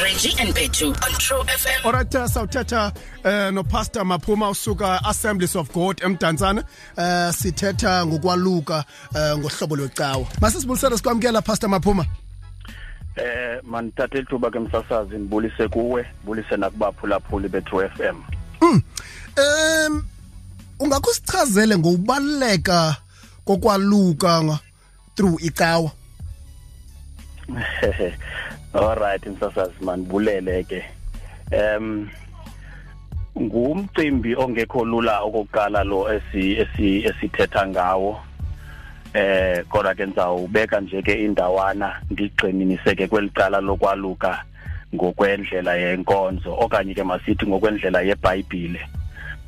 Reggie and Petu on True FM. Alright uh, sawuthetha uh, no Pastor Maphuma usuka Assemblies of God eMdantsana uh, sithetha ngokwaluka ngohlobo lwecawa. Masisibulisele sikwamkela Pastor Maphuma. Eh manithathe ithuba ke msasazi ngibulise kuwe bulise nakubaphulaphuli bethu FM Mm um ungakusichazele ngokubaleka kokwaluka through icawa? Alright msasazi manibulele ke. Em ngumcimbi ongekho lula okokuqala lo esi esi esithetha ngawo. Eh kodwa ke ngizawubeka nje ke indawana ndigxininise ke kwelicala lokwaluka ngokwendlela yenkonzo okanye ke masithi ngokwendlela yeBhayibhile.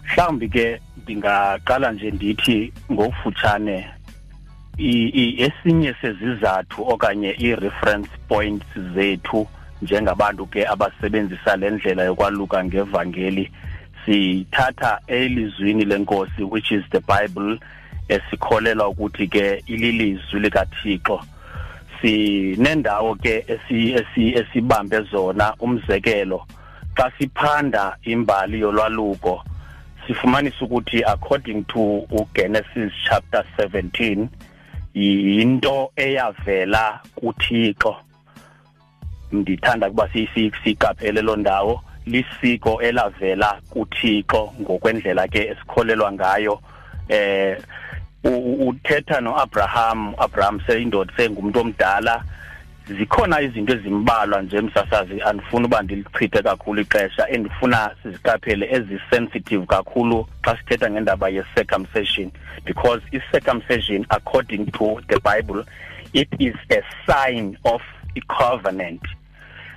Mhlawumbi ke ndingaqala nje ndithi ngokufutshane esinye sezizathu okanye i-reference points zethu njengabantu ke abasebenzisa le ndlela yokwaluka ngevangeli sithatha elizwini lenkosi which is the bible esikholelwa ukuthi ke ililizwi likaThixo. Sinendawo ke esi esibambe zona umzekelo xa siphanda imbali yolwaluko sifumanisa ukuthi according to uGenesis chapter 17 yinto eyavela kuThixo. Ndithanda kuba siyiqaphele lo ndawo lisiko elavela kuThixo ngokwendlela ke esikholelwa ngayo. Eh uthetha noAbraham Abraham seyindoda sengumuntu omdala. Zikhona izinto ezimbalwa nje emsasazi andifuna uba ndilichithe kakhulu ixesha endifuna siziqaphele ezisensitive kakhulu xa sithetha ngendaba ye-circumcision because i-circumcision according to the bible it is a sign of i-covenant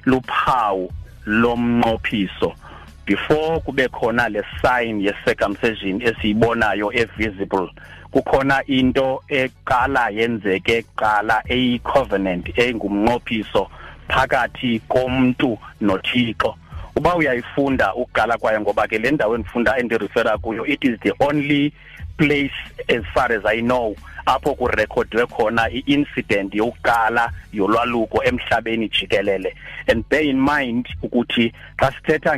luphawu lomnqophiso. Before kube khona le sign ye-circumcision esiyibonayo e-visible kukhona into eqala yenzeke qala eyi-covenant engumnqophiso phakathi komuntu nothixo. Uba uyayifunda ukuqala kwayo ngoba ke le ndawo endifunda endirefera kuyo it is the only place as far as i know apho kurekhodwe khona i-incident yokuqala yolwaluko emhlabeni jikelele. And bear in mind ukuthi xa sithetha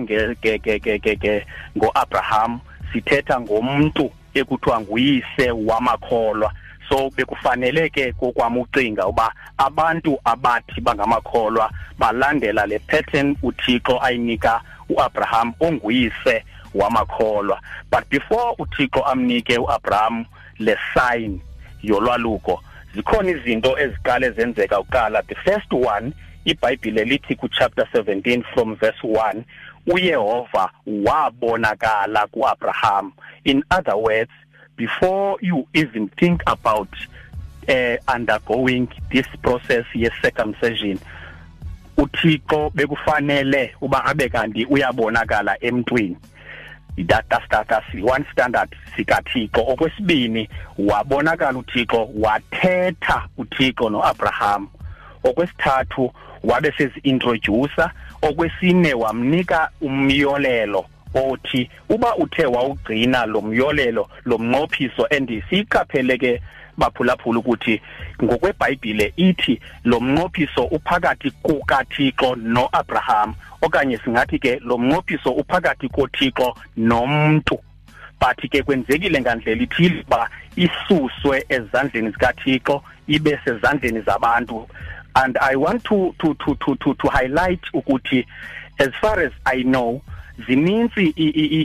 ngo-abraham sithetha ngomuntu ekuthiwa nguyise wamakholwa. So bekufanele ke kokwami ucinga uba abantu abathi bangamakholwa balandela le pattern uThixo ayinika uAbraham onguyise wamakholwa. But before uThixo amnike uAbraham le sign yolwaluko zikhona izinto eziqale zenzeka uqala the first one iBhayibhile lithi ku chapter 17 from verse 1 uYehova wabonakala kuAbraham. In other words before you even think about uh, undergoing this process ye circumcision uThixo bekufanele uba abe kanti uyabonakala emntwini. Data status one standard sikaThixo. Okwesibini wabonakala uThixo wathetha uThixo noAbraham. Okwesithathu wabe sezi-introducer. Okwesine wamnika umyolelo othi uba uthe wawugcina lo myolelo lo mnqophiso endisiyiqaphele ke baphulaphula ukuthi ngokweBhayibhile ithi lo mnqophiso uphakathi kukaThixo noAbraham okanye singathi ke lo mnqophiso uphakathi koThixo nomuntu but ke kwenzekile ngandlela ithile ba isuswe ezandleni zikaThixo ibe sezandleni zabantu. And i want to to to to to, to highlight ukuthi as far as i know zininzi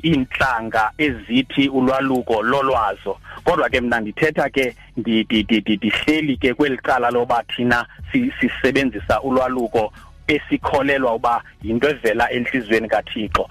inhlanga ezithi ulwaluko lolwazo. Kodwa ke mina ndithetha ke ndihleli ke kwelicala loba thina sisebenzisa ulwaluko esikholelwa uba yinto evela enhlizweni kaThixo.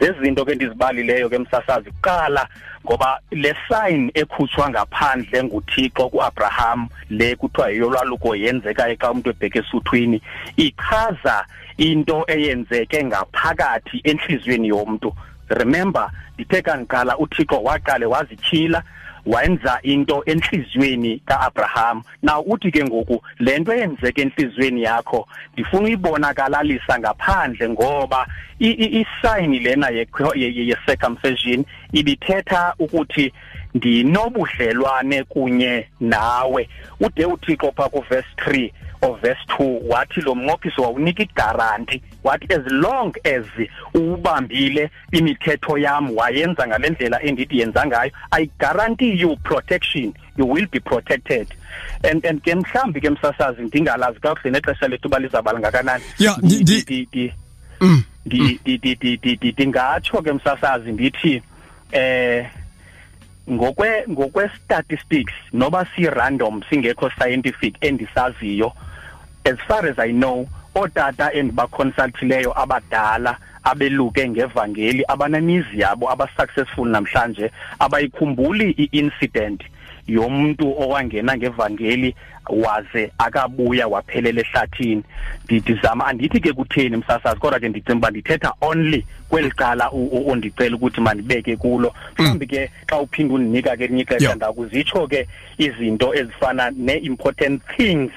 Zezinto ke ndizibalileyo ke msasazi kuqala ngoba le sign ekhutshwa ngaphandle nguThixo kuAbraham le kuthiwa yolwaluko yenzeka xa umuntu ebheke esuthwini ichaza into eyenzeke ngaphakathi enhlizweni yomuntu. Remember ndithe kanqala uThixo waqale wazityhila wenza into enhlizweni kaAbraham. Now uthi ke ngoku lento eyenzeke enhlizweni yakho ndifuna uyibonakalalisa ngaphandle ngoba isign lena ye circumcision ibithetha ukuthi ndinobudlelwane kunye nawe. Ude uthixo pha ku verse 3 of verse 2 wathi lo mnqophiso wawunika igaranti wathi as long as ubambile imithetho yami wayenza ngalendlela endithi yenza ngayo i guarantee you protection you will be protected. And and ke mhlambi ke msasazi ndingalazi kakuhle nexesha lethu balizabala ngakanani. Yeah, ndi- ndi- Mm. di di di di di di dingatsho ke msasazi ndithi eh ngokwe ngokwe statistics noba si random singekho scientific endisaziyo as far as i know otata endibaconsultileyo abadala abeluke ngevangeli abanemizi yabo abasuccessful namhlanje abayikhumbuli i-incident yomuntu owangena ngevangeli waze akabuya waphelela ehlathini. Ndizama andithi ke kutheni msasazi kodwa ke ndicinga uba ndithetha only kweli cala ondicela ukuthi mandibeke kulo. Mhlawumbi ke xa uphinda undinika ke elinye ixesha ndakuzitsho ke izinto ezifana ne-important things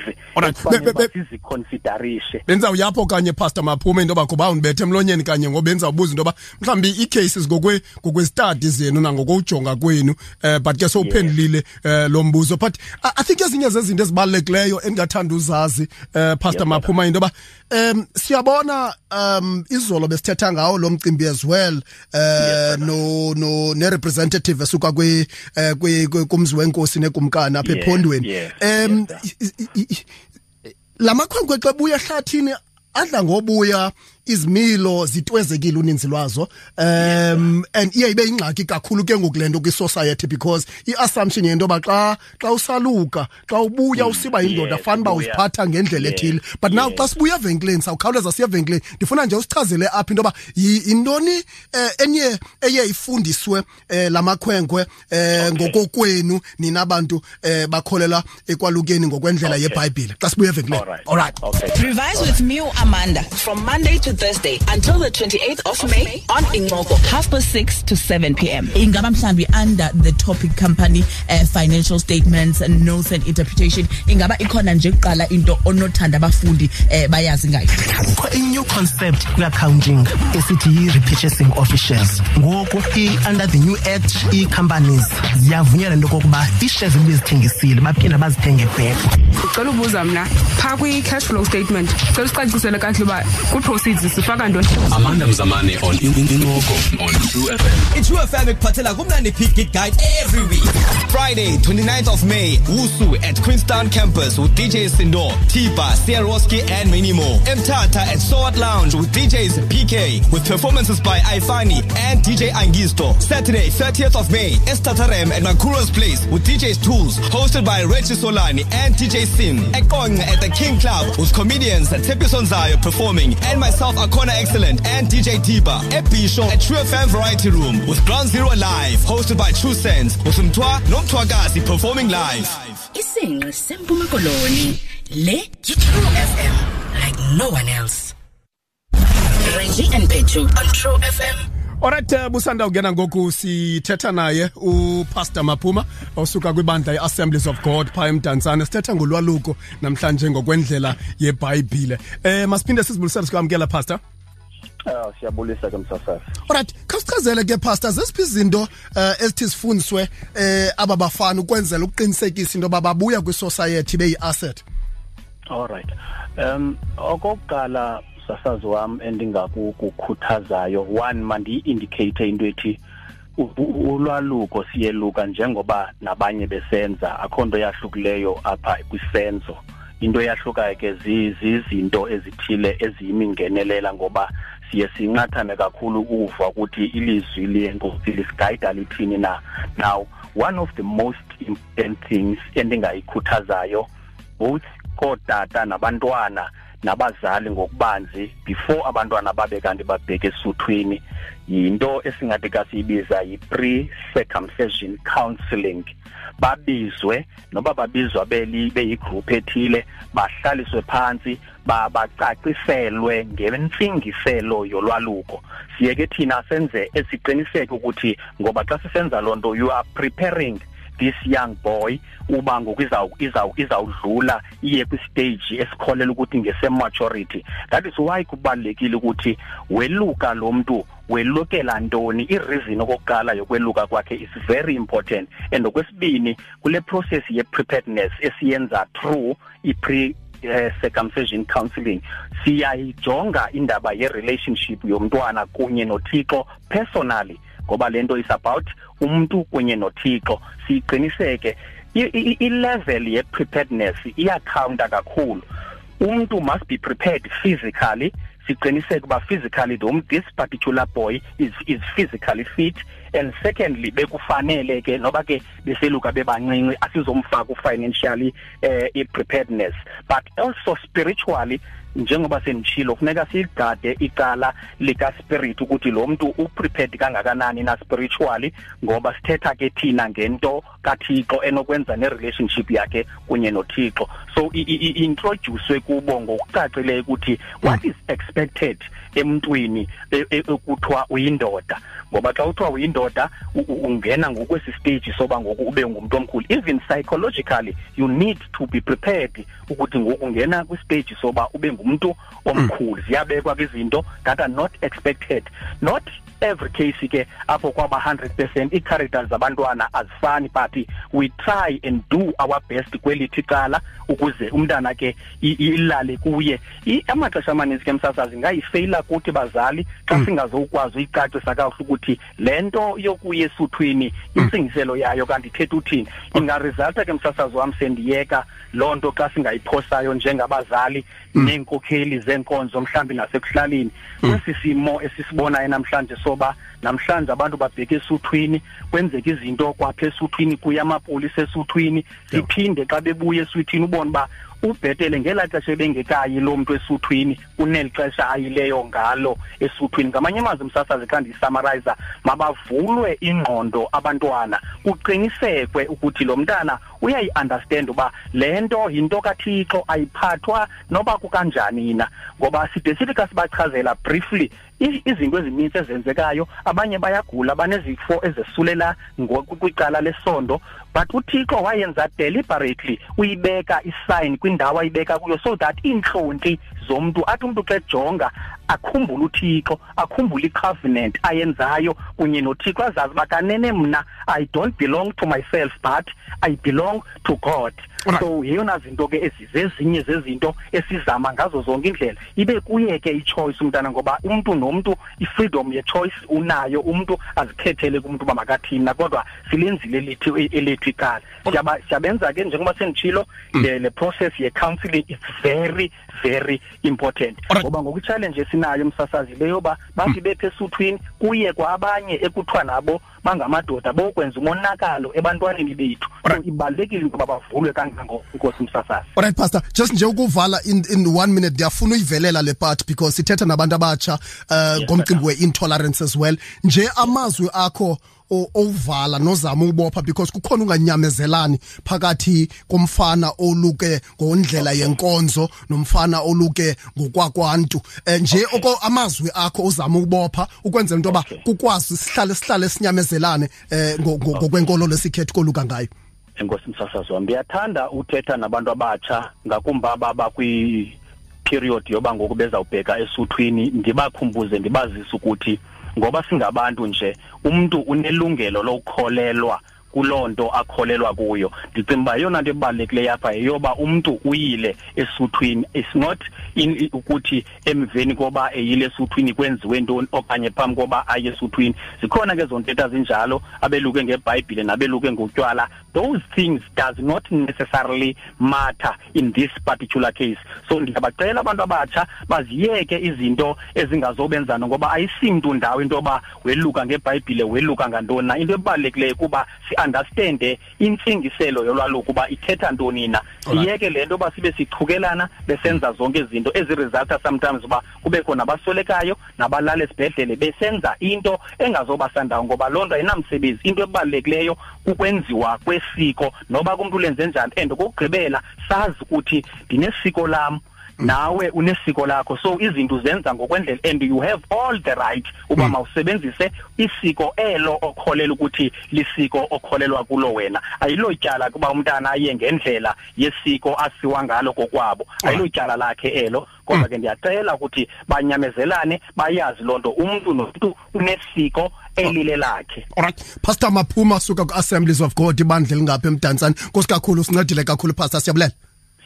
siziconsiderishe benzawuyapho kanye pastor maphume into yoba kuba undibethe emlonyeni kanye ngoba benzawubuza into yoba mhlawumbi ii-cases ngokwe ngokwestudy zenu nangokowujonga kwenu um but ke sowuphendulile um lo mbuzo. But I, think ezinye zezinto ezibalulekileyo endingathanda uzazi um pastor maphuma into yoba um siyabona um izolo besithetha ngawo lo mcimbi as well um no no ne-representative esuka kwi eh, kwi- kwi- kumzi wenkosi nekumkani apha Yeah, ephondweni yeah, um yes, i- i- i- lamakhwenkwe xa buya ehlathini adla ngobuya. Izimilo zitwezekile uninzi lwazo. Um and iye ibe ingxaki kakhulu ke ngoku le nto kwi-society because i-assumption yento yoba xa xa usaluka xa ubuya usiba yindoda yes, fana uba ubuya. uziphatha ngendlela Yes, ethile. But now yes. xa sibuya evenkileni sawukhawuleza siye evenkileni ndifuna nje usichazele apha into yoba yi- yintoni um enye eye ifundiswe um la makhwenkwe um ngokokwenu nina abantu um bakholela ekwalukeni ngokwendlela Okay. yebhayibhile xa sibuya evenkileni. All right. All right. Okay. Revise with Mew Amanda. From Monday to Thursday until the 28th of May on Ingoko, half past 6 to 7 p.m. ingaba mhlambi under the topic company uh, financial statements and notes and interpretation. Ingaba ikhona nje kuqala into onothanda abafundi uh, bayazi ngayo. Kukho i-new concept kwi-accounting esithi yi-repurchasing officials. Ngoku i- under the new act ii-companies ziyavunyelwa into yokokuba ii-shares ebezithengisile baphinda bazithenge back ndicela ubuza mna phaa kwi-cash flow statement cela usicacisele kakuhle uba kwi-proceeds sifaka ntoni Amanda Mzamani on In- In- Inoko on True FM. It's FM ekuphathela kumnandi Peak Gig Guide every week. Friday, 29th of May, Wusu at Queenstown campus with DJ Sindo, Tipa, Sierroski and many more. Mtata at Sword Lounge with DJs PK with performances by Ifani and DJ Angisto. Saturday, 30th of May, Estatarem at Makuro's Place with DJs Tools hosted by Reggie Solani and DJ Sim. Ekong at the King Club with comedians Tepi Sonzayo performing and myself Akona Excellent and DJ Tiba. Ebisho at True FM Variety Room with Ground Zero Live hosted by True Sense with Mtwa Nomtwakazi performing live. Isinqe sempuma koloni. Le yitrue FM like no one else. Reggie and Petu on True FM. Alright uh, busanda ungena ngoku sithetha naye upastor Maphuma osuka kwibandla iAssemblies of God phaa eMdantsane sithetha ngolwaluko namhlanje ngokwendlela yeBhayibhile eh masiphinde sizibulisele sikwamkela pastor Ah siyabulisa ke msasazi. Alright khawusichazele ke pastor zesiphi izinto uh, ezithi sifundiswe eh aba bafana ukwenzela ukuqinisekisa into yoba babuya kwisociety beyi-asset All right. Um okokuqala sasazi wami endingakukhuthazayo one mandi indicate into ethi u- u- ulwaluko siyeluka njengoba nabanye besenza. Akho nto yahlukileyo apha kwisenzo. Into eyahlukayo ke zi- zizinto ezithile eziyimingenelela ngoba siye sinqathane kakhulu ukuva ukuthi ilizwi lenkosi lisigayida lithini na. Now one of the most important things endingayikhuthazayo both kootata nabantwana nabazali ngokubanzi before abantwana babe kanti babheke esuthwini yinto esingathi kasiyibiza yi-pre-circumcision counselling babizwe noba babizwa beli beyigroup ethile bahlaliswe phansi ba- bacaciselwe ngentsingiselo yolwaluko. Siye ke thina senze esiqiniseke ukuthi ngoba xa sisenza loo nto you are preparing this young boy uba ngoku izaw- izaw- izawudlula iye kwistage esikholela ukuthi ngese-maturity. That is why kubalulekile ukuthi weluka lo mntu welukela ntoni ireason okokuqala yokweluka kwakhe is very important. And okwesibini kule process ye-preparedness esiyenza through i-pre eh, circumcision counseling siyayijonga indaba ye relationship yomntwana kunye noThixo personally. Ngoba lento is about umuntu kunye noThixo. Siqiniseke i level ye preparedness iyacounta kakhulu. Umuntu must be prepared physically. Siqiniseke uba physically the this particular boy is is physically fit. And secondly bekufanele ke noba ke beseluka bebancinci asizomfaka financially eh i preparedness but also spiritually njengoba senitshilo kufuneka sigade icala lika spirit ukuthi lo muntu uprepared kangakanani na spiritually ngoba sithetha ke thina ngento kaThixo enokwenza ne relationship yakhe kunye noThixo. So introduce kubo ngokucacileyo ukuthi what is expected emntwini ekuthiwa uyindoda. Ngoba xa uthiwa uyindoda ungena ngokwesi stage soba ngoku ube ngumuntu omkhulu. Even psychologically you need to be prepared ukuthi ngoku ungena kwistage soba ube ngumuntu omkhulu. Ziyabekwa izinto that are not expected. Not every case ke apho kwaba 100% ii-characters zabantwana azifani but we try and do our best kwelithi cala ukuze umntana ke ilale kuye. Amaxesha amaninzi ke msasazi ngayifeyila kuthi bazali xa singazokwazi uyicacisa kakuhle ukuthi le nto yokuya esuthwini intsingiselo yayo kanti ithetha uthini? Ingaresulta ke msasazi wam sendiyeka loo nto xa singayiphosayo njengabazali neenkokheli zeenkonzo mhlawumbi nasekuhlaleni. Kwesi simo esisibonayo namhlanje soba namhlanje abantu babheke esuthwini kwenzeka izinto kwapha esuthwini kuya amapolisa esuthwini. Siphinde xa bebuya esuthwini ubone uba ubhetele ngelaa xesha ebengekayi lo mntu esuthwini kuneli xesha ayileyo ngalo esuthwini. Ngamanye amazwi msasazi xa ndiyisamarayiza mabavulwe ingqondo abantwana kuqinisekwe ukuthi lo mntana uyayi-understand uba le nto yinto kathixo ayiphathwa noba kukanjani na ngoba side sithi xa sibachazela briefly izinto ezininzi ezenzekayo. Abanye bayagula banezifo ezesulela kwicala lesondo but uthixo wayenza deliberately uyibeka isign kwindawo ayibeka kuyo so that iintlonti zomuntu athi umuntu xa ejonga akhumbule uthixo akhumbule icovenant ayenzayo kunye nothixo azazi bakanene mna i don't belong to myself but i belong to god. Right. so yeyona zinto ke ezizezinye zezinto esizama ngazo zonke indlela ibe kuye ke ichoice umntana ngoba umuntu nomuntu ifreedom ye-choice unayo umuntu azikhethele kumuntu uba makathini. Kodwa silenzile elithi elithi icala. Siyaba siyabenza ke njengoba senditshilo le le process ye-counseling is very very important. Ngoba ngokuchallenge esinayo emsasazi leyoba bathi bethe esuthwini kuye kwabanye ekuthiwa nabo bangamadoda bokwenza umonakalo ebantwaneni bethu. So ibalulekile into bavulwe kangako inkosi umsasazi. Alright pastor just nje ukuvala in, in one minute ndiyafuna uyivelela le part because sithetha nabantu abatsha uh, ngomcimbi we-intolerance as well. Nje amazwi akho ovala nozama ubopha because kukhona unganyamezelani phakathi komfana oluke ngondlela yenkonzo nomfana oluke ngokwakwantu. Nje oko amazwi akho uzama ukubopha ukwenzela into yoba kukwazi sihlale sihlale sinyamezelane ngokwenkolo lesikhethe koluka ngayo. Enkosi msasazi wam ndiyathanda uthetha nabantu abatsha ngakumbi ababa kwi-period yoba ngoku bezawubheka esuthwini ndibakhumbuze ndibazise ukuthi ngoba singabantu nje umuntu unelungelo lokukholelwa kuloo nto akholelwa kuyo. Ndicinga uba yeyona nto ebalulekileyo apha yeyoba umntu uyile esuthwini. It's not in, ukuthi emveni koba eyile esuthwini kwenziwe ntoni okanye phambi koba aye esuthwini. Zikhona ke zonto ntetha zinjalo abeluke ngebhayibhile nabeluke ngotywala those things does not necessarily matter in this particular case. So ndiyabacela abantu abatsha baziyeke izinto ezingazobenzana ngoba ayisimntu ndawo into yoba weluka ngebhayibhile weluka ngantoni na. Into ebalulekileyo kuba si-understande intsingiselo yolwaluko uba ithetha ntoni na. Siyeke le nto yoba sibe sichukelana besenza zonke izinto eziresulta sometimes uba kubekho nabaswelekayo nabalala esibhedlele besenza into engazobasandawo ngoba loo nto ayinamsebenzi. Into ebalulekileyo kukwenziwa kwesiko noba kumntu lenze njani. And kokugqibela sazi ukuthi ndinesiko lam nawe unesiko lakho. So izinto zenza ngokwendlela and you have all the right uba mawusebenzise isiko elo okholela ukuthi lisiko okholelwa kulo wena. Ayilotyala kuba umntana aye ngendlela yesiko asiwa ngalo kokwabo ayilotyala lakhe elo. Kodwa ke ndiyacela ukuthi banyamezelane bayazi loo nto. Umntu nomuntu unesiko elile lakhe. Alright pastor maphuma suka ku-assemblies of god ibandla elingapha emdantsane. Nkosi kakhulu usincedile kakhulu pastor siyabulela.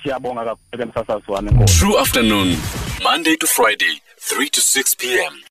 Siyabonga kakhulu ke True afternoon, Monday to Friday, 3 to 6 p.m.